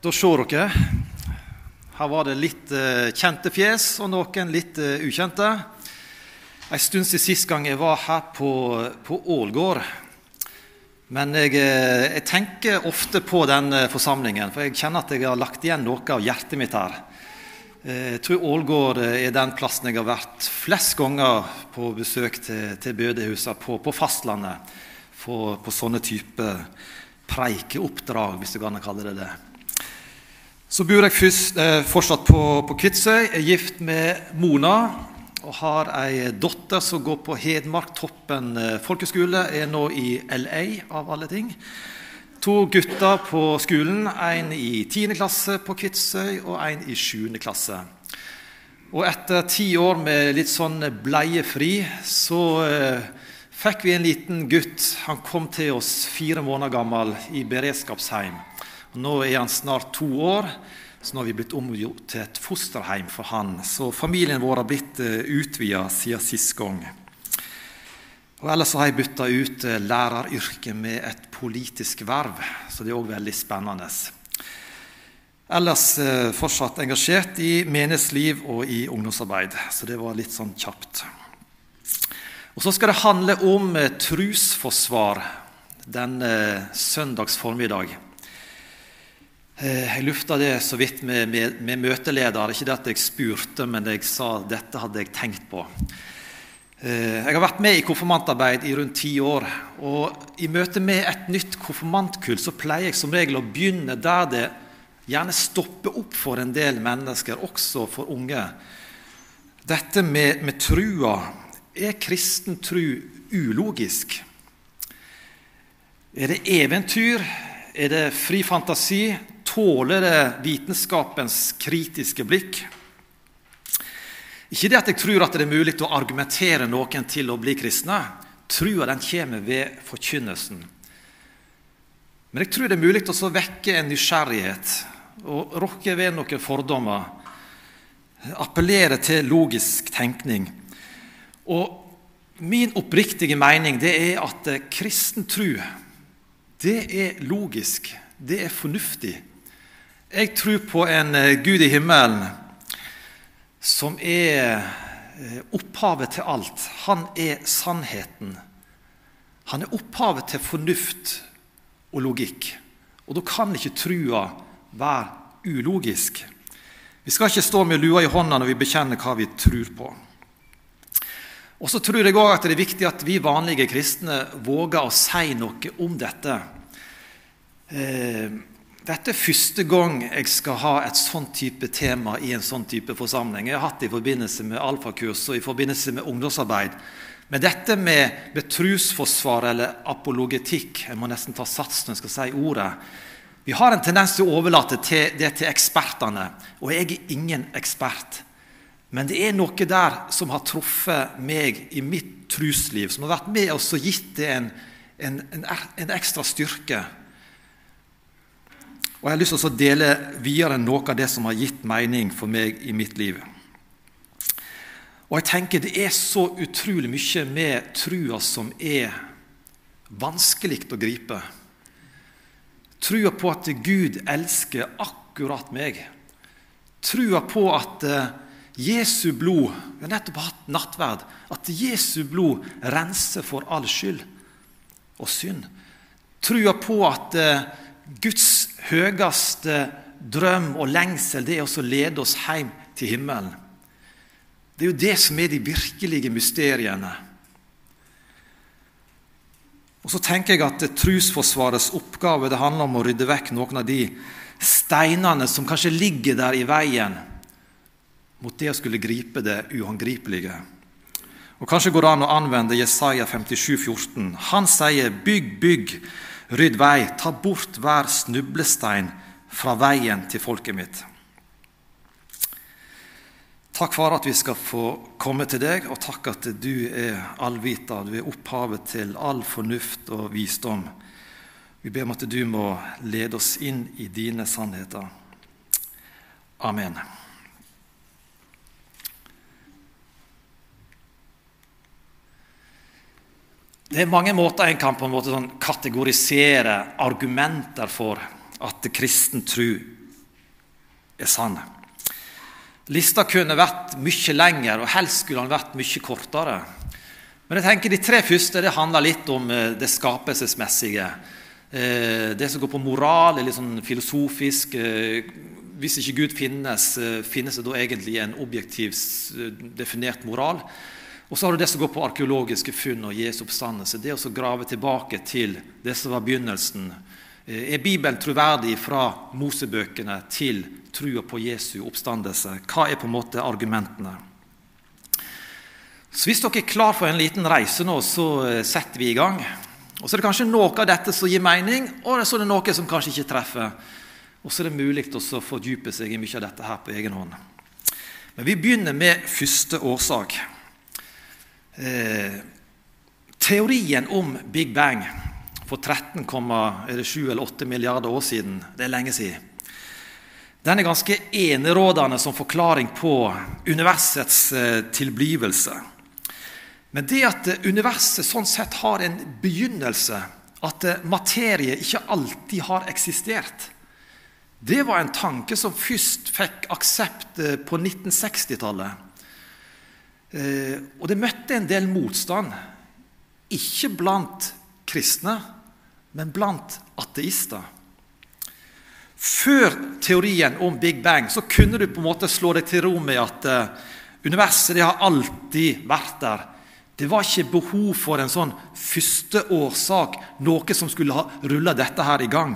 Da ser dere. Her var det litt eh, kjente fjes og noen litt eh, ukjente. En stund siden sist gang jeg var her på, på Ålgård. Men jeg, eh, jeg, tenker ofte på den forsamlingen, for jeg kjenner at jeg har lagt igjen noe av hjertet mitt her. Jeg tror Ålgård er den plassen jeg har vært flest ganger på besøk til, til bedehusene på, på, fastlandet. For, på sånne type preikeoppdrag, hvis du kan kalle det det. Så bor jeg først, eh, fortsatt på, på Kvitsøy. Er gift med Mona og har ei datter som går på Hedmarktoppen eh, folkeskole. Er nå i LA, av alle ting. To gutter på skolen. En i 10. klasse på Kvitsøy og en i 7. klasse. Og etter ti år med litt sånn bleiefri, så eh, fikk vi en liten gutt. Han kom til oss fire måneder gammel i beredskapsheim. Nå er han snart to år, så nå har vi blitt omgjort til et fosterhjem for han. Så familien vår har blitt eh, utvida siden sist gang. Og Ellers har jeg bytta ut eh, læreryrket med et politisk verv, så det er òg veldig spennende. Ellers eh, fortsatt engasjert i menighetsliv og i ungdomsarbeid, så det var litt sånn kjapt. Og Så skal det handle om trusforsvar denne søndags formiddag. Eh, jeg lufta det så vidt med, med, med, møteleder. Ikke det at jeg spurte, men jeg sa dette hadde jeg tenkt på. Eh, jeg har vært med i konfirmantarbeid i rundt ti år. og I møte med et nytt konfirmantkull så pleier jeg som regel å begynne der det gjerne stopper opp for en del mennesker, også for unge. Dette med, med trua. Er kristen tru ulogisk? Er det eventyr? Er det fri fantasi? Tåler det vitenskapens kritiske blikk? Ikke det at jeg tror at det er mulig å argumentere noen til å bli kristne. Trua den kommer ved forkynnelsen. Men jeg tror det er mulig å vekke en nysgjerrighet og rokke ved noen fordommer. Appellere til logisk tenkning. Og min oppriktige mening det er at kristen tro, det er logisk, det er fornuftig. Jeg tror på en eh, Gud i himmelen som er eh, opphavet til alt. Han er sannheten. Han er opphavet til fornuft og logikk. Og da kan ikke trua være ulogisk. Vi skal ikke stå med lua i hånda når vi bekjenner hva vi tror på. Og så tror jeg òg at det er viktig at vi vanlige kristne våger å si noe om dette. Eh, dette er første gang jeg skal ha et sånn type tema i en sånn type forsamling. Jeg har hatt det i forbindelse med alfakurs og i forbindelse med ungdomsarbeid. Men dette med, trosforsvar eller apologetikk Jeg må nesten ta sats når jeg skal si ordet. Vi har en tendens til å overlate det til ekspertene. Og jeg er ingen ekspert. Men det er noe der som har truffet meg i mitt trusliv, som har vært med oss og gitt det en, en, en, en ekstra styrke. Og Jeg har lyst til å dele videre noe av det som har gitt mening for meg i mitt liv. Og jeg tenker Det er så utrolig mye med trua som er vanskelig å gripe. Trua på at Gud elsker akkurat meg. Trua på at eh, Jesu blod Vi har nettopp hatt nattverd. At Jesu blod renser for all skyld og synd. Trua på at eh, Guds høyeste drøm og lengsel det er å lede oss hjem til himmelen. Det er jo det som er de virkelige mysteriene. Og så tenker jeg at Trusforsvarets oppgave det handler om å rydde vekk noen av de steinene som kanskje ligger der i veien mot det å skulle gripe det uangripelige. Og Kanskje går det an å anvende Jesaja 57, 14. Han sier 'bygg, bygg', Rydd vei, ta bort hver snublestein fra veien til folket mitt. Takk, for at vi skal få komme til deg, og takk at du er allvita. Du er opphavet til all fornuft og visdom. Vi ber om at du må lede oss inn i dine sannheter. Amen. Det er mange måter en kan på en måte sånn kategorisere argumenter for at kristen tro er sann. Lista kunne vært mye lengre, og helst skulle den vært mye kortere. Men jeg tenker de tre første det handler litt om eh, det skapelsesmessige. Eh, det som går på moral, er litt sånn filosofisk. Eh, hvis ikke Gud finnes, finnes det da egentlig en objektiv definert moral? Og så har du det som går på arkeologiske funn og Jesu oppstandelse. Det å grave tilbake til det som var begynnelsen. Er Bibelen troverdig fra Mosebøkene til trua på Jesu oppstandelse? Hva er på en måte argumentene? Så hvis dere er klar for en liten reise nå, så eh, setter vi i gang. Og Så er det kanskje noe av dette som gir mening, og så er det noe som kanskje ikke treffer. Og så er det mulig å fordype seg i mye av dette her på egen hånd. Men vi begynner med første årsak. Eh, teorien om Big Bang for 13,7 eller 8 milliarder år siden, det er lenge siden. Den er ganske enerådende som forklaring på universets eh, tilblivelse. Men det at universet sånn sett har en begynnelse, at materie ikke alltid har eksistert, det var en tanke som først fikk aksept eh, på 1960-tallet. Eh, og det møtte en del motstand, ikke blant kristne, men blant ateister. Før teorien om Big Bang så kunne du på en måte slå deg til ro med at eh, universet det har alltid vært der. Det var ikke behov for en sånn førsteårsak, noe som skulle ha rulla dette her i gang.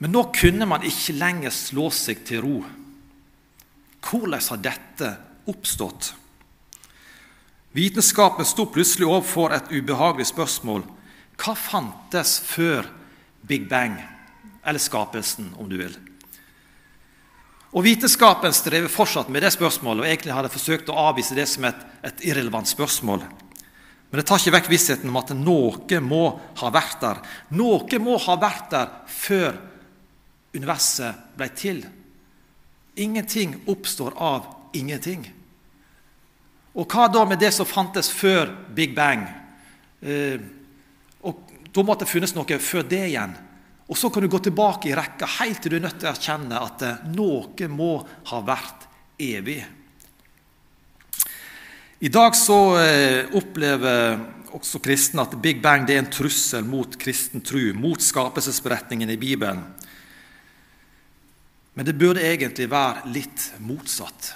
Men nå kunne man ikke lenger slå seg til ro. Hvordan har dette oppstått? Vitenskapen sto plutselig overfor et ubehagelig spørsmål. Hva fantes før Big Bang, eller skapelsen, om du vil? Og Vitenskapen strever fortsatt med det spørsmålet og egentlig har de forsøkt å avvise det som et, et irrelevant spørsmål. Men det tar ikke vekk vissheten om at noe må ha vært der. Noe må ha vært der før universet ble til. Ingenting oppstår av ingenting. Og hva da med det som fantes før Big Bang? Eh, og Da måtte det funnes noe før det igjen. Og så kan du gå tilbake i rekka helt til du er nødt til å erkjenne at eh, noe må ha vært evig. I dag så eh, opplever også kristne at Big Bang er en trussel mot kristen tro, mot skapelsesberetningen i Bibelen. Men det burde egentlig være litt motsatt.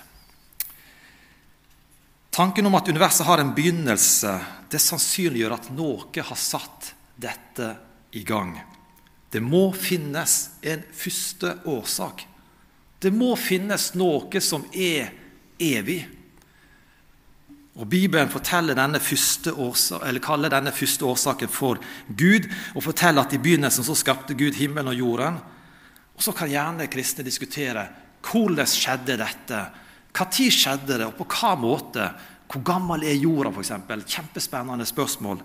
Tanken om at universet har en begynnelse, det sannsynliggjør at noe har satt dette i gang. Det må finnes en første årsak. Det må finnes noe som er evig. Og Bibelen denne årsak, kaller denne første årsaken for Gud, og forteller at i begynnelsen så skapte Gud himmelen og jorden. Og Så kan gjerne kristne diskutere hvordan skjedde dette. Når skjedde det, og på hva måte? Hvor gammel er jorda, f.eks.? Kjempespennende spørsmål.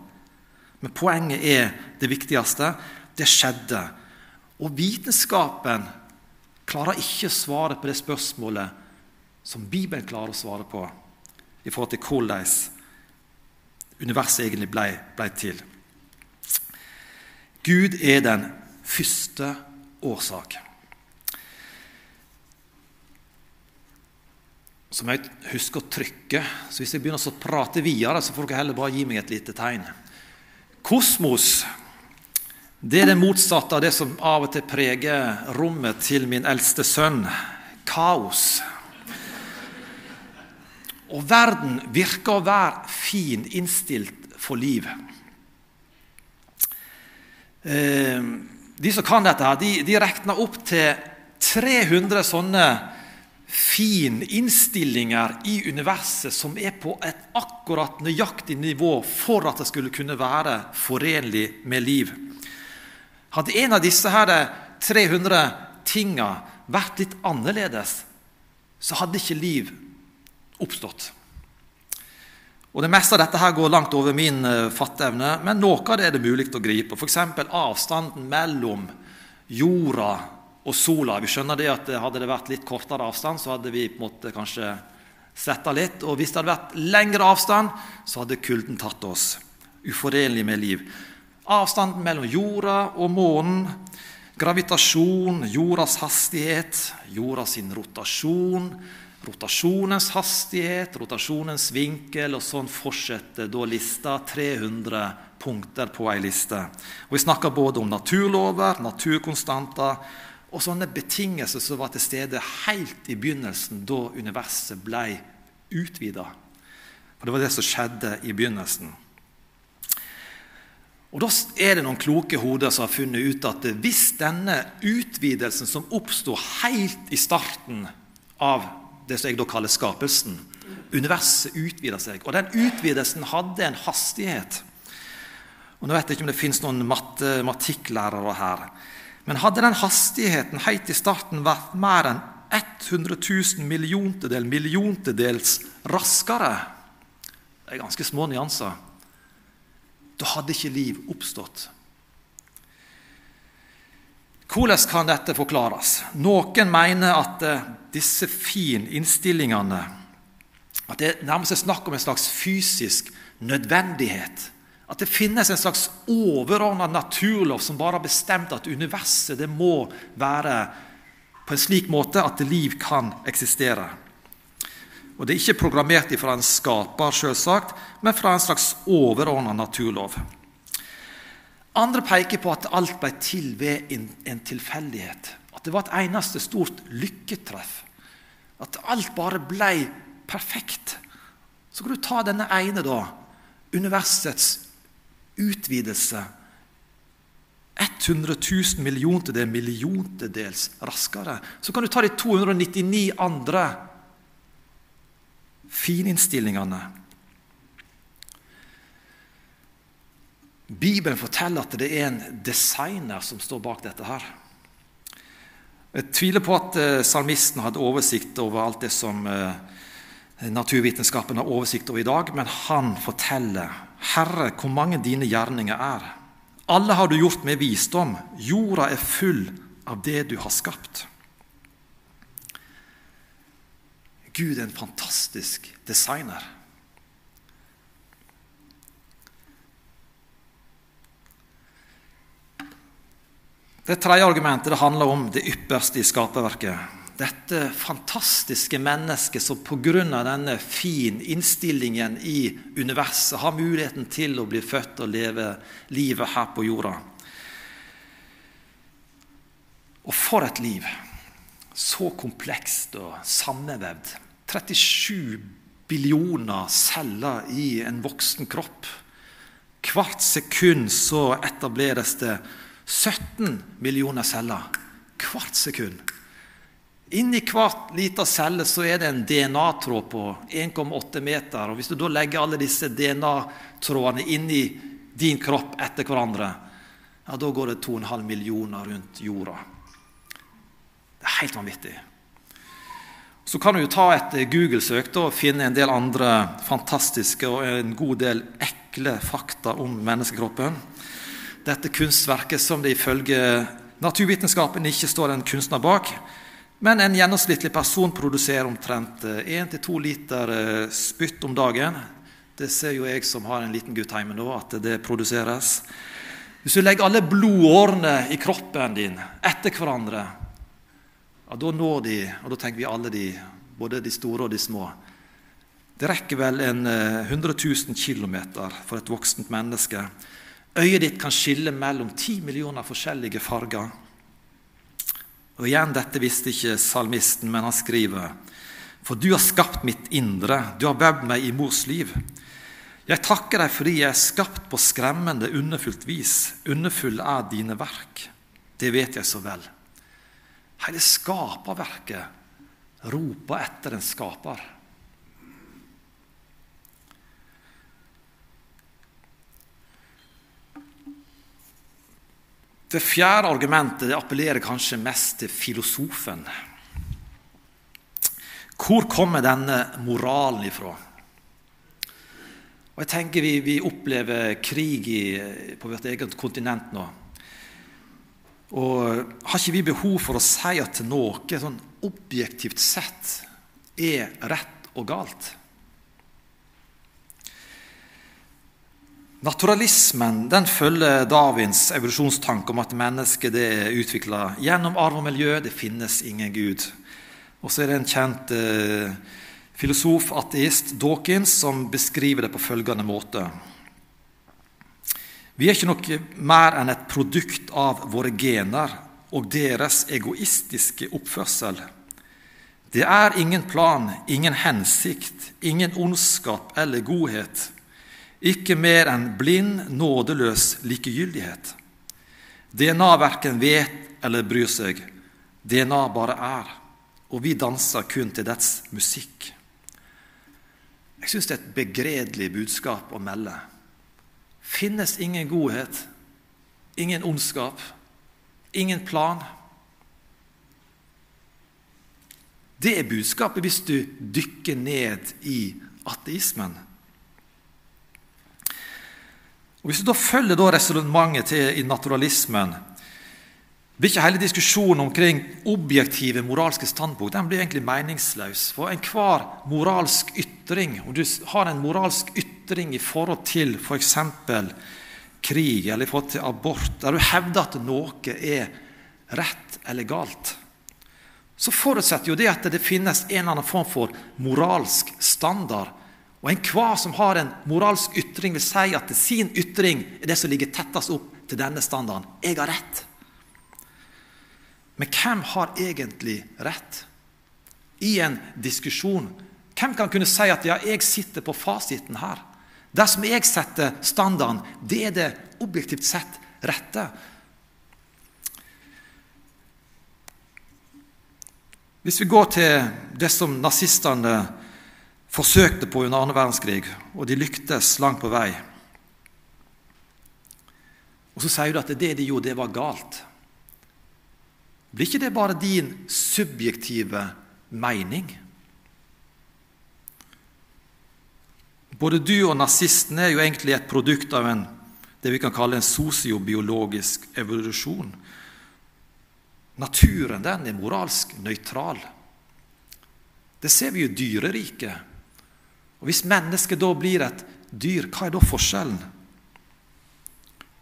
Men poenget er det viktigste. Det skjedde. Og vitenskapen klarer ikke å svare på det spørsmålet som Bibelen klarer å svare på i forhold til hvordan universet egentlig ble, ble til. Gud er den første årsak. Så må jeg huske å trykke. Så hvis jeg begynner å prate videre, så får dere heller bare gi meg et lite tegn. Kosmos det er det motsatte av det som av og til preger rommet til min eldste sønn kaos. Og verden virker å være fin innstilt for liv. Eh, de som kan dette, de, de regner opp til 300 sånne fininnstillinger i universet som er på et akkurat nøyaktig nivå for at det skulle kunne være forenlig med liv. Hadde en av disse her 300 tinga vært litt annerledes, så hadde ikke liv oppstått. Og Det meste av dette her går langt over min uh, fatteevne, men noe av det er det mulig å gripe. F.eks. avstanden mellom jorda og sola. Vi skjønner det at Hadde det vært litt kortere avstand, så hadde vi på en måte kanskje svetta litt. Og hvis det hadde vært lengre avstand, så hadde kulden tatt oss. Uforenlig med liv. Avstanden mellom jorda og månen Gravitasjon, jordas hastighet, jorda sin rotasjon, rotasjonens hastighet, rotasjonens vinkel, og sånn fortsetter da lista. 300 punkter på ei liste. Og Vi snakker både om naturlover, naturkonstanter og sånne betingelser som var til stede helt i begynnelsen, da universet ble utvida. For det var det som skjedde i begynnelsen. Og Da er det noen kloke hoder som har funnet ut at hvis denne utvidelsen som oppsto helt i starten av det som jeg da kaller skapelsen Universet utvida seg, og den utvidelsen hadde en hastighet. Og Nå vet jeg ikke om det finnes noen matematikklærere her. Men hadde den hastigheten helt i starten vært mer enn 100 000 milliontedel milliontedels raskere Det er ganske små nyanser. Da hadde ikke liv oppstått. Hvordan kan dette forklares? Noen mener at eh, disse fine innstillingene At det nærmest er snakk om en slags fysisk nødvendighet. At det finnes en slags overordna naturlov som bare har bestemt at universet det må være på en slik måte at liv kan eksistere. Og Det er ikke programmert fra en skaper, selvsagt, men fra en slags overordna naturlov. Andre peker på at alt ble til ved en tilfeldighet. At det var et eneste stort lykketreff. At alt bare ble perfekt. Så kan du ta denne ene, da. Universets utvidelse. 100 000 milliontedel milliontedels raskere. Så kan du ta de 299 andre fininnstillingene Bibelen forteller at det er en designer som står bak dette her. Jeg tviler på at eh, salmisten hadde oversikt over alt det som eh, naturvitenskapen har oversikt over i dag, men han forteller, 'Herre, hvor mange dine gjerninger er.' Alle har du gjort med visdom. Jorda er full av det du har skapt. Gud er en fantastisk designer. Det tredje argumentet det handler om det ypperste i skaperverket. Dette fantastiske mennesket som pga. denne fin innstillingen i universet har muligheten til å bli født og leve livet her på jorda. Og for et liv! Så komplekst og sammenvevd. 37 billioner celler i en voksen kropp. Hvert sekund så etableres det 17 millioner celler hvert sekund. Inni hver liten celle så er det en DNA-tråd på 1,8 meter. og Hvis du da legger alle disse DNA-trådene inni din kropp etter hverandre, ja, da går det 2,5 millioner rundt jorda. Det er helt vanvittig. Så kan du jo ta et Google-søk og finne en del andre fantastiske og en god del ekle fakta om menneskekroppen dette kunstverket som det ifølge naturvitenskapen ikke står en kunstner bak. Men en gjennomsnittlig person produserer omtrent 1-2 liter eh, spytt om dagen. Det ser jo jeg som har en liten gutt hjemme nå, at det produseres. Hvis du legger alle blodårene i kroppen din etter hverandre, ja, da når de, og da tenker vi alle de, både de store og de små Det rekker vel en 100 000 km for et voksent menneske. Øyet ditt kan skille mellom ti millioner forskjellige farger. Og igjen, Dette visste ikke salmisten, men han skriver For du har skapt mitt indre, du har vevd meg i mors liv. Jeg takker deg fordi jeg er skapt på skremmende, underfullt vis. Underfull er dine verk. Det vet jeg så vel. Hele skaperverket roper etter en skaper. Det fjerde argumentet det appellerer kanskje mest til filosofen. Hvor kommer denne moralen ifra? Og jeg tenker Vi, vi opplever krig i, på vårt eget kontinent nå. Og Har ikke vi behov for å si at noe sånn objektivt sett er rett og galt? Naturalismen den følger Darwins evolusjonstanke om at mennesket er utvikla gjennom arv og miljø. Det finnes ingen Gud. Og så er det en kjent eh, filosof, ateist, Dawkins, som beskriver det på følgende måte. Vi er ikke noe mer enn et produkt av våre gener og deres egoistiske oppførsel. Det er ingen plan, ingen hensikt, ingen ondskap eller godhet. Ikke mer enn blind, nådeløs likegyldighet. DNA verken vet eller bryr seg. DNA bare er, og vi danser kun til dets musikk. Jeg syns det er et begredelig budskap å melde. Finnes ingen godhet, ingen ondskap, ingen plan. Det er budskapet hvis du dykker ned i ateismen. Og Hvis du da følger da resonnementet til i naturalismen, blir ikke hele diskusjonen omkring objektive moralske standpunkt den blir egentlig meningsløs. For enhver moralsk ytring, om du har en moralsk ytring i forhold til f.eks. For krig eller i forhold til abort, der du hevder at noe er rett eller galt, så forutsetter jo det at det finnes en eller annen form for moralsk standard og enhver som har en moralsk ytring, vil si at sin ytring er det som ligger tettest opp til denne standarden. Jeg har rett. Men hvem har egentlig rett? I en diskusjon, hvem kan kunne si at ja, jeg sitter på fasiten her? Dersom jeg setter standarden, det er det objektivt sett rette. Hvis vi går til det som nazistene forsøkte på under annen verdenskrig, og de lyktes langt på vei. Og så sier du at det de gjorde, det var galt. Blir ikke det bare din subjektive mening? Både du og nazisten er jo egentlig et produkt av en, det vi kan kalle en sosiobiologisk evolusjon. Naturen den er moralsk nøytral. Det ser vi jo i dyreriket. Og Hvis mennesket da blir et dyr, hva er da forskjellen?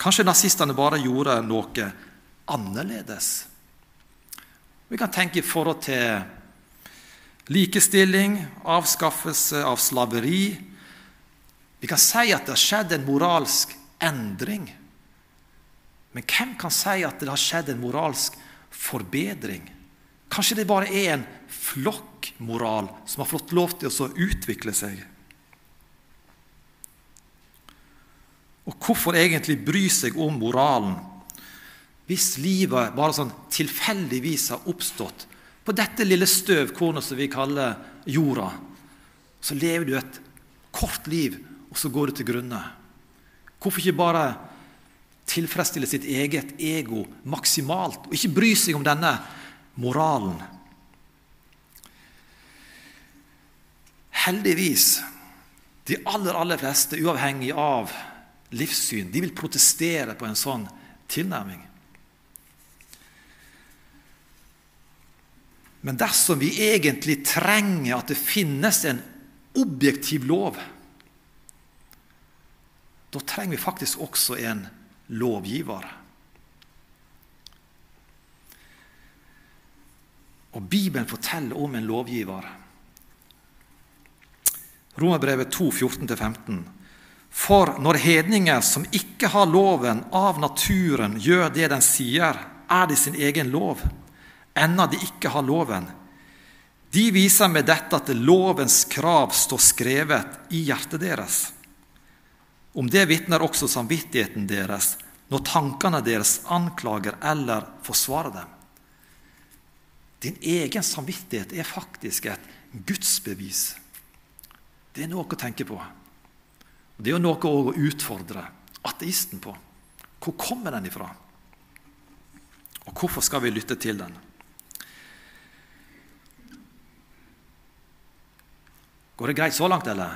Kanskje nazistene bare gjorde noe annerledes? Vi kan tenke i forhold til likestilling, avskaffelse av slaveri. Vi kan si at det har skjedd en moralsk endring. Men hvem kan si at det har skjedd en moralsk forbedring? Kanskje det bare er en flokkmoral som har fått lov til å utvikle seg? Og hvorfor egentlig bry seg om moralen hvis livet bare sånn tilfeldigvis har oppstått på dette lille støvkornet som vi kaller jorda? Så lever du et kort liv, og så går du til grunne. Hvorfor ikke bare tilfredsstille sitt eget ego maksimalt, og ikke bry seg om denne moralen? Heldigvis, de aller, aller fleste, uavhengig av livssyn. De vil protestere på en sånn tilnærming. Men dersom vi egentlig trenger at det finnes en objektiv lov, da trenger vi faktisk også en lovgiver. Og Bibelen forteller om en lovgiver. Romerbrevet 2, 14-15. For når hedninger som ikke har loven av naturen, gjør det den sier, er det sin egen lov, enda de ikke har loven. De viser med dette at lovens krav står skrevet i hjertet deres. Om det vitner også samvittigheten deres når tankene deres anklager eller forsvarer dem. Din egen samvittighet er faktisk et gudsbevis. Det er noe å tenke på. Det er jo noe å utfordre ateisten på. Hvor kommer den ifra? Og hvorfor skal vi lytte til den? Går det greit så langt, eller?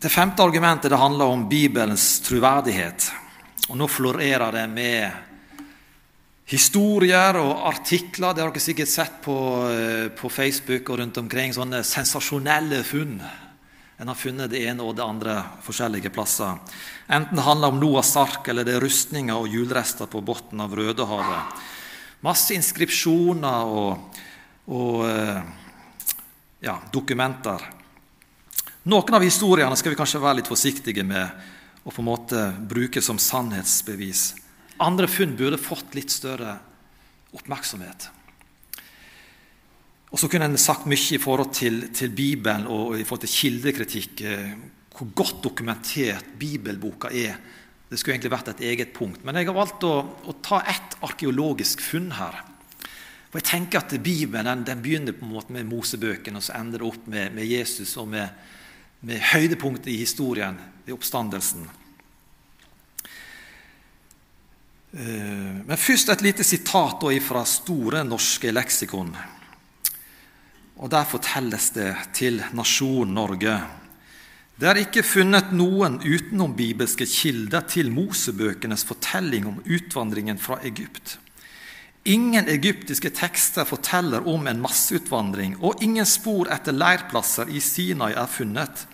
Det femte argumentet det handler om Bibelens troverdighet. Og Nå florerer det med historier og artikler. Det har dere sikkert sett på, eh, på Facebook og rundt omkring. Sånne sensasjonelle funn. En har funnet det ene og det andre forskjellige plasser. Enten det handler om Noas ark eller det er rustninger og hjulrester på bunnen av Rødehavet. Masse inskripsjoner og, og eh, ja, dokumenter. Noen av historiene skal vi kanskje være litt forsiktige med å på en måte bruke som sannhetsbevis. Andre funn burde fått litt større oppmerksomhet. Og så kunne en sagt mye i forhold til, til Bibelen og i forhold til kildekritikk. Eh, hvor godt dokumentert bibelboka er. Det skulle egentlig vært et eget punkt. Men jeg har valgt å, å ta ett arkeologisk funn her. For jeg tenker at Bibelen den, den begynner på en måte med Mosebøkene, og så ender det opp med, med Jesus og med, med høydepunktet i historien, i oppstandelsen. Eh, men først et lite sitat fra Store norske leksikon. Og Der fortelles det til nasjonen Norge. Det er ikke funnet noen utenom bibelske kilder til Mosebøkenes fortelling om utvandringen fra Egypt. Ingen egyptiske tekster forteller om en masseutvandring, og ingen spor etter leirplasser i Sinai er funnet.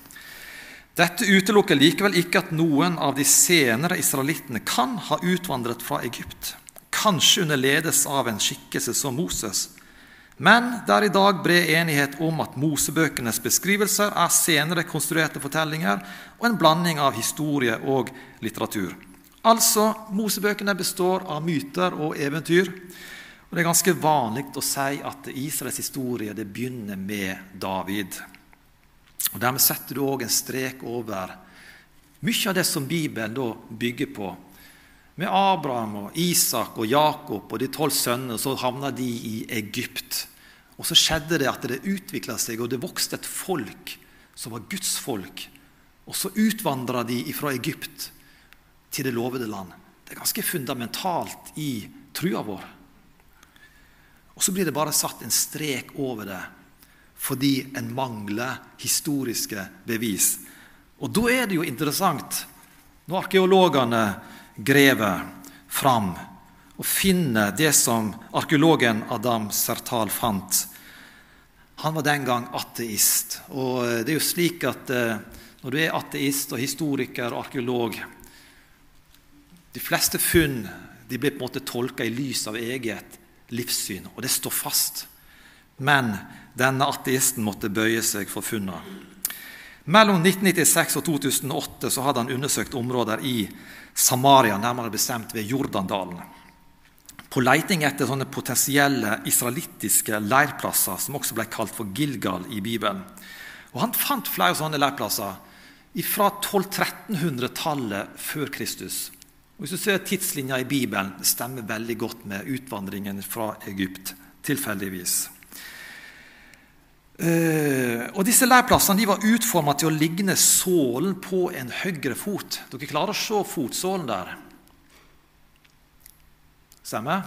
Dette utelukker likevel ikke at noen av de senere israelittene kan ha utvandret fra Egypt, kanskje under ledes av en skikkelse som Moses. Men det er i dag bred enighet om at Mosebøkenes beskrivelser er senere konstruerte fortellinger og en blanding av historie og litteratur. Altså, Mosebøkene består av myter og eventyr. Og Det er ganske vanlig å si at Israels historie begynner med David. Og Dermed setter du òg en strek over mye av det som Bibelen da bygger på. Med Abraham og Isak og Jakob og de tolv sønnene, så havna de i Egypt. Og så skjedde det at det utvikla seg, og det vokste et folk som var Guds folk. Og så utvandra de fra Egypt til det lovede land. Det er ganske fundamentalt i trua vår. Og så blir det bare satt en strek over det fordi en mangler historiske bevis. Og da er det jo interessant når arkeologene graver fram og finner det som arkeologen Adam Sertal fant. Han var den gang ateist. Og det er jo slik at eh, når du er ateist og historiker og arkeolog De fleste funn de blir på en måte tolka i lys av eget livssyn, og det står fast. Men denne ateisten måtte bøye seg for funnene. Mellom 1996 og 2008 så hadde han undersøkt områder i Samaria, nærmere bestemt ved Jordandalen. På leiting etter sånne potensielle israelittiske leirplasser, som også ble kalt for Gilgal i Bibelen. Og Han fant flere sånne leirplasser fra 1200-1300-tallet før Kristus. Og Hvis du ser tidslinja i Bibelen, stemmer veldig godt med utvandringen fra Egypt. tilfeldigvis. Uh, og Disse leirplassene var utforma til å ligne sålen på en høyre fot. Dere klarer å se fotsålen der? Stemmer?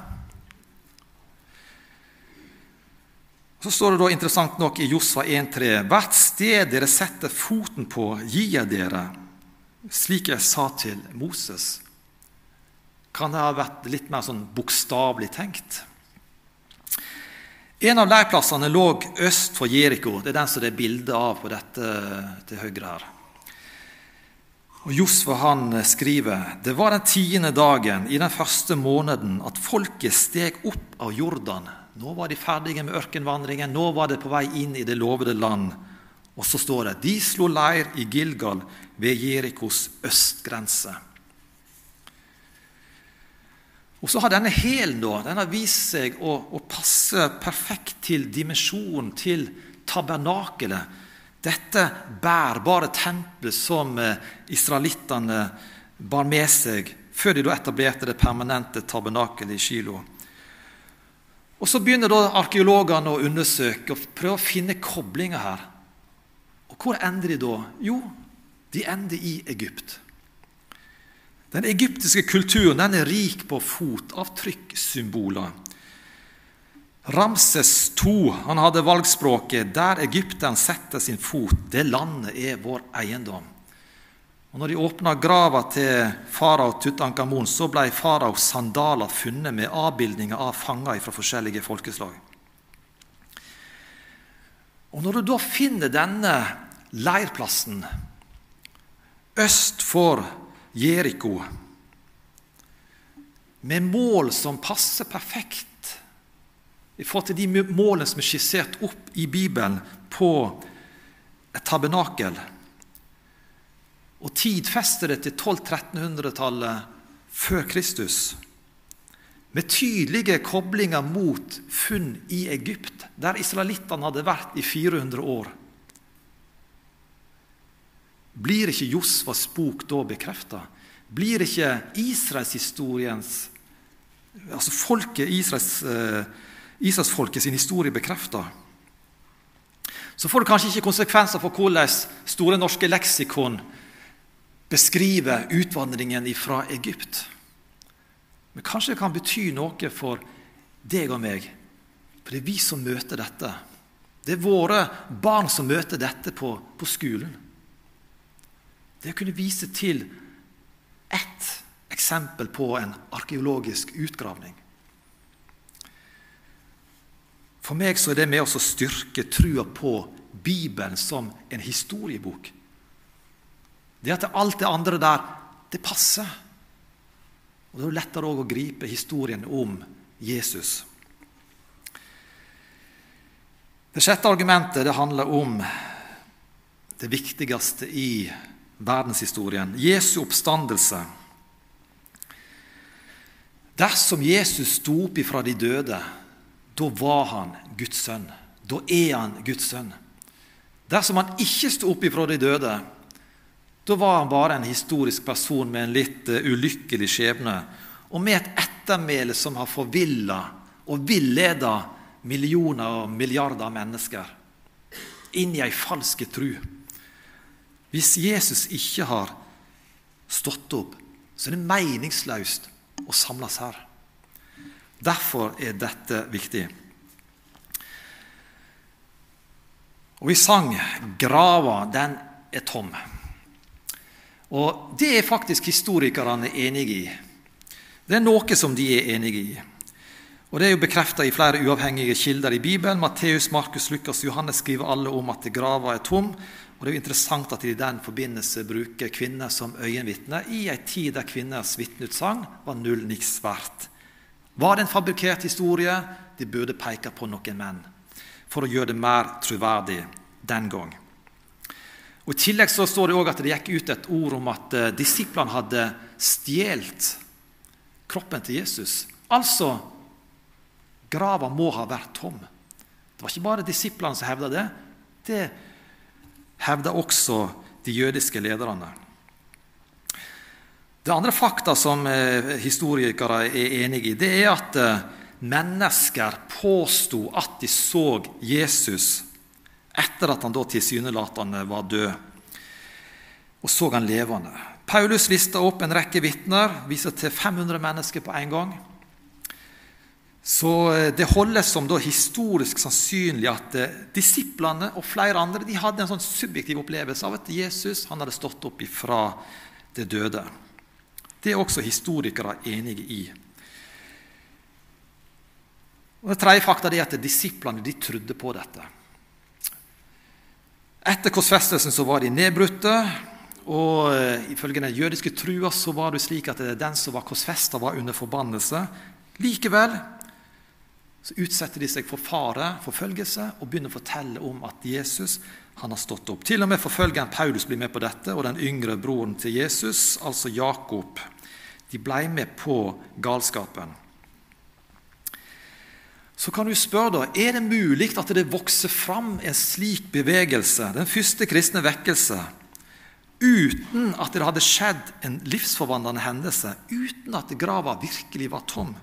Så står det da interessant nok i Josfa 1,3.: Hvert sted dere setter foten på, gir jeg dere, slik jeg sa til Moses. Kan det ha vært litt mer sånn bokstavelig tenkt? En av leirplassene lå øst for Jeriko. Det er den som det er bilde av på dette til høyre her. Og Josfa han skriver det var den tiende dagen i den første måneden at folket steg opp av Jordan. Nå var de ferdige med ørkenvandringen, nå var de på vei inn i det lovede land. Og så står det de slo leir i Gilgal ved Jerikos østgrense. Og så har denne hælen den har vist seg å, å, passe perfekt til dimensjonen, til tabernakelet. Dette bærbare tempelet som eh, israelittene bar med seg før de da etablerte det permanente tabernakelet i Kilo. Og Så begynner da arkeologene å undersøke og prøve å finne koblinger her. Og Hvor ender de da? Jo, de ender i Egypt. Den egyptiske kulturen den er rik på fotavtrykksymboler. Ramses 2 han hadde valgspråket 'Der Egypten setter sin fot, det landet er vår eiendom'. Og når de åpna grava til farao Tutankhamon, så ble faraos sandaler funnet med avbildninger av fanger fra forskjellige folkeslag. Og Når du da finner denne leirplassen øst for Jeriko, med mål som passer perfekt i forhold til de målene som er skissert opp i Bibelen på et tabernakel, og tidfester det til 1200-1300-tallet før Kristus, med tydelige koblinger mot funn i Egypt, der israelittene hadde vært i 400 år. Blir ikke Josvas bok da bekrefta? Blir ikke israelshistoriens Altså folket Israels, eh, Israelsfolket sin historie bekrefta? Så får det kanskje ikke konsekvenser for hvordan Store norske leksikon beskriver utvandringen fra Egypt. Men kanskje det kan bety noe for deg og meg. For det er vi som møter dette. Det er våre barn som møter dette på, på skolen. Det å kunne vise til ett eksempel på en arkeologisk utgravning. For meg så er det med å styrke trua på Bibelen som en historiebok. Det at alt det andre der, det passer. Og Da er det lettere å gripe historien om Jesus. Det sjette argumentet det handler om det viktigste i verdenshistorien Jesu oppstandelse. Dersom Jesus sto opp ifra de døde, da var han Guds sønn. Da er han Guds sønn. Dersom han ikke sto opp ifra de døde, da var han bare en historisk person med en litt uh, ulykkelig skjebne, og med et ettermæle som har forvilla og villeda millioner og milliarder av mennesker inn i ei falsk tru. Hvis Jesus ikke har stått opp, så er det meningsløst å samles her. Derfor er dette viktig. Og vi sang 'Grava, den er tom'. Og Det er faktisk historikerne enige i. Det er noe som de er enige i. Og Det er jo bekrefta i flere uavhengige kilder i Bibelen. Matteus, Markus, Lukas Johannes skriver alle om at grava er tom. Og Det er jo interessant at de i den forbindelse bruker kvinner som øyenvitner i en tid der kvinners vitneutsagn var null niks verdt. Var det en fabrikkert historie? De burde peke på noen menn for å gjøre det mer troverdig den gang. Og I tillegg så står det også at det gikk ut et ord om at uh, disiplene hadde stjålet kroppen til Jesus. Altså grava må ha vært tom. Det var ikke bare disiplene som hevda det. Det hevda også de jødiske lederne. Det andre fakta som uh, historikere er enige i, det er at uh, mennesker påsto at de så Jesus etter at han da tilsynelatende var død, og så han levende. Paulus lista opp en rekke vitner, viser til 500 mennesker på en gang. Så eh, Det holdes som historisk sannsynlig at eh, disiplene og flere andre de hadde en sånn subjektiv opplevelse av at Jesus han hadde stått opp ifra det døde. Det er også historikere enige i. Og Det tredje fakta er at disiplene de trodde på dette. Etter korsfestelsen så var de nedbrutte. Og uh, ifølge den jødiske trua så var det slik at den som var korsfesta, var under forbannelse. Likevel så utsetter de seg for fare, forfølgelse, og begynner å fortelle om at Jesus han har stått opp. Til og med forfølgeren Paulus blir med på dette, og den yngre broren til Jesus, altså Jakob. De ble med på galskapen. Så kan du spørre da, Er det mulig at det vokser fram en slik bevegelse, den første kristne vekkelse, uten at det hadde skjedd en livsforvandlende hendelse, uten at grava virkelig var tom?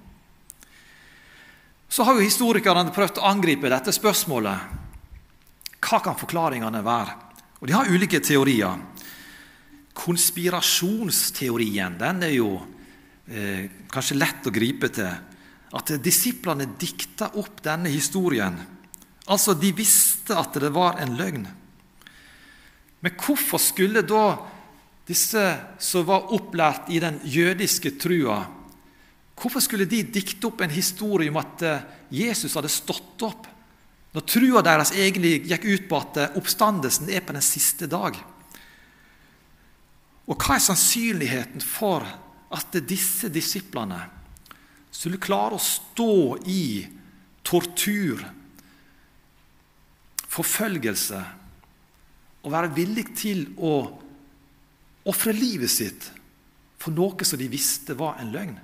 Så har jo historikerne prøvd å angripe dette spørsmålet. Hva kan forklaringene være? Og De har ulike teorier. Konspirasjonsteorien den er jo eh, kanskje lett å gripe til at disiplene dikta opp denne historien. Altså, de visste at det var en løgn. Men hvorfor skulle da disse som var opplært i den jødiske trua, hvorfor skulle de dikte opp en historie om at eh, Jesus hadde stått opp, når trua deres egentlig gikk ut på at eh, oppstandelsen er på den siste dag? Og hva er sannsynligheten for at disse disiplene skulle klare å stå i tortur, forfølgelse, og være villig til å ofre livet sitt for noe som de visste var en løgn.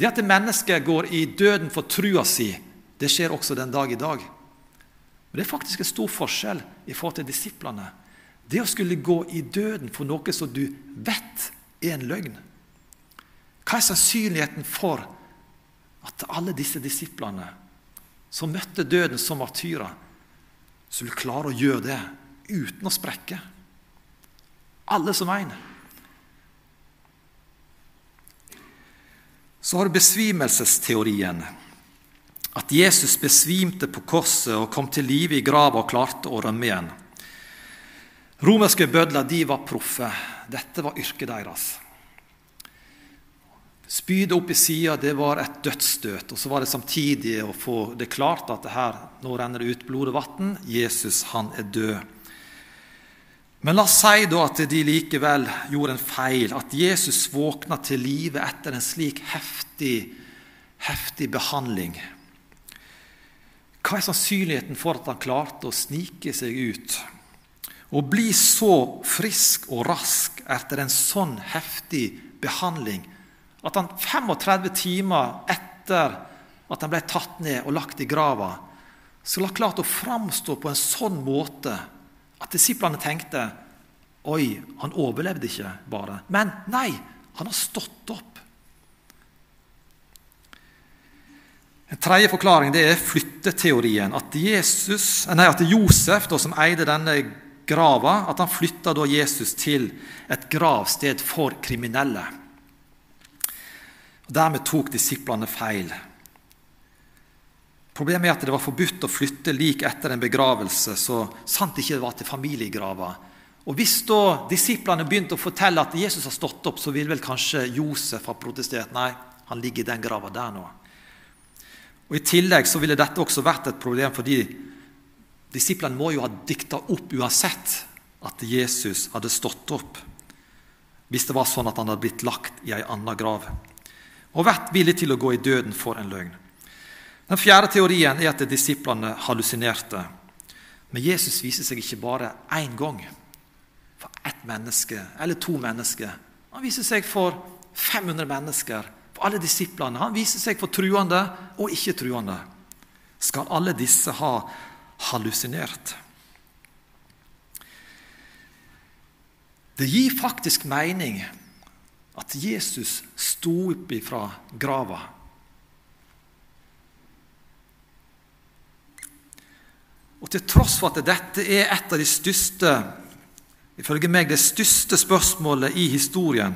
Det at mennesket går i døden for trua si, det skjer også den dag i dag. Men det er faktisk en stor forskjell i forhold til disiplene. Det å skulle gå i døden for noe som du vet er en løgn. Hva er sannsynligheten for at alle disse disiplene som møtte døden som martyrer, skulle klare å gjøre det uten å sprekke? Alle som en. Så har du besvimelsesteorien. At Jesus besvimte på korset og kom til live i grava og klarte å rømme igjen. Romerske bødler de var proffe. Dette var yrket deres. Spydet opp i sida var et dødsstøt. Og så var det samtidig å få det klart at det her, nå renner det ut blod og vann. Jesus, han er død. Men la oss si da at de likevel gjorde en feil, at Jesus våkna til live etter en slik heftig, heftig behandling. Hva er sannsynligheten for at han klarte å snike seg ut? Å bli så frisk og rask etter en sånn heftig behandling at han 35 timer etter at han ble tatt ned og lagt i grava, skulle ha klart å framstå på en sånn måte at disiplene tenkte Oi, han overlevde ikke bare. Men nei, han har stått opp. En tredje forklaring det er flytteteorien. At, Jesus, nei, at Josef, da, som eide denne grava, at han flytta Jesus til et gravsted for kriminelle. Og Dermed tok disiplene feil. Problemet er at det var forbudt å flytte lik etter en begravelse, så sant ikke det var til familiegrava. Og Hvis da disiplene begynte å fortelle at Jesus har stått opp, så ville vel kanskje Josef ha protestert. Nei, han ligger i den grava der nå. Og I tillegg så ville dette også vært et problem, fordi disiplene må jo ha dikta opp uansett at Jesus hadde stått opp, hvis det var sånn at han hadde blitt lagt i ei anna grav, og vært villig til å gå i døden for en løgn. Den fjerde teorien er at disiplene hallusinerte. Men Jesus viser seg ikke bare én gang for ett menneske eller to mennesker. Han viser seg for 500 mennesker, for alle disiplene. Han viser seg for truende og ikke-truende. Skal alle disse ha hallusinert? Det gir faktisk mening at Jesus sto opp ifra grava Og til tross for at dette er et av de største ifølge meg det største spørsmålet i historien,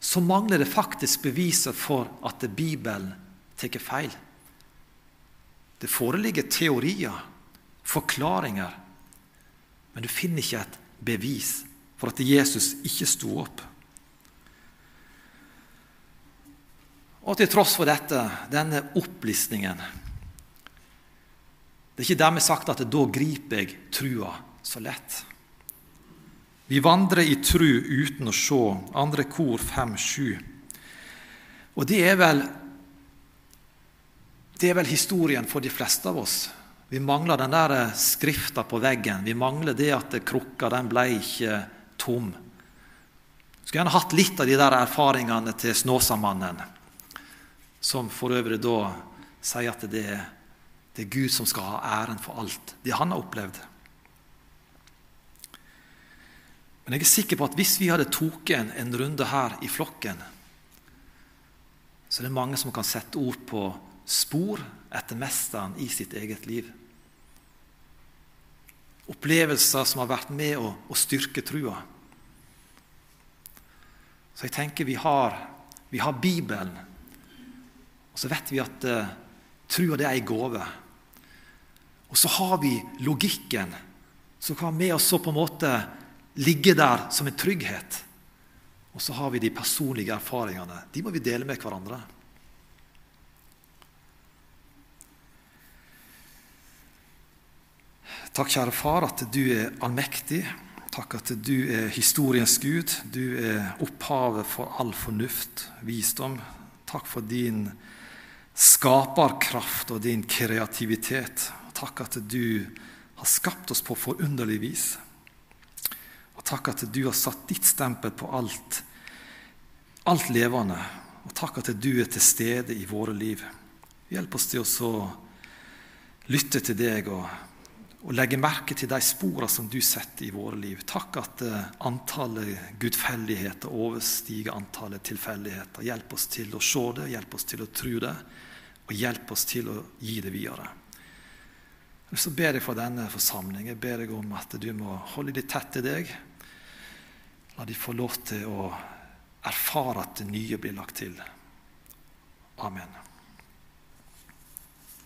så mangler det faktisk beviser for at Bibelen tar feil. Det foreligger teorier, forklaringer, men du finner ikke et bevis for at Jesus ikke sto opp. Og til tross for dette, denne opplistningen det er ikke dermed sagt at da griper jeg trua så lett. Vi vandrer i tru uten å se. Andre kor 5-7. Og det er vel det er vel historien for de fleste av oss. Vi mangler den der skrifta på veggen. Vi mangler det at krukka den ble ikke tom. Skulle gjerne hatt litt av de der erfaringene til Snåsamannen, som for øvrig da sier at det er det er Gud som skal ha æren for alt det han har opplevd. Men jeg er sikker på at hvis vi hadde tatt en, en runde her i flokken, så er det mange som kan sette ord på spor etter mesteren i sitt eget liv. Opplevelser som har vært med å, å styrke trua. Så jeg tenker vi har, vi har Bibelen, og så vet vi at uh, trua det er ei gave. Og så har vi logikken, som kan med oss så på en måte ligge der som en trygghet. Og så har vi de personlige erfaringene. De må vi dele med hverandre. Takk, kjære far, at du er allmektig. Takk at du er historiens Gud. Du er opphavet for all fornuft, visdom. Takk for din skaperkraft og din kreativitet. Takk at du har skapt oss på forunderlig vis. Og takk at du har satt ditt stempel på alt, alt levende. Og takk at du er til stede i våre liv. Hjelp oss til å lytte til deg og og legge merke til de sporene som du setter i våre liv. Takk at uh, antallet gudfeldigheter overstiger antallet tilfeldigheter. Hjelp oss til å se det, hjelp oss til å tro det, og hjelp oss til å gi det videre. Så ber jeg for denne forsamlingen jeg ber deg om at du må holde dem tett til deg. La de få lov til å erfare at det nye blir lagt til. Amen.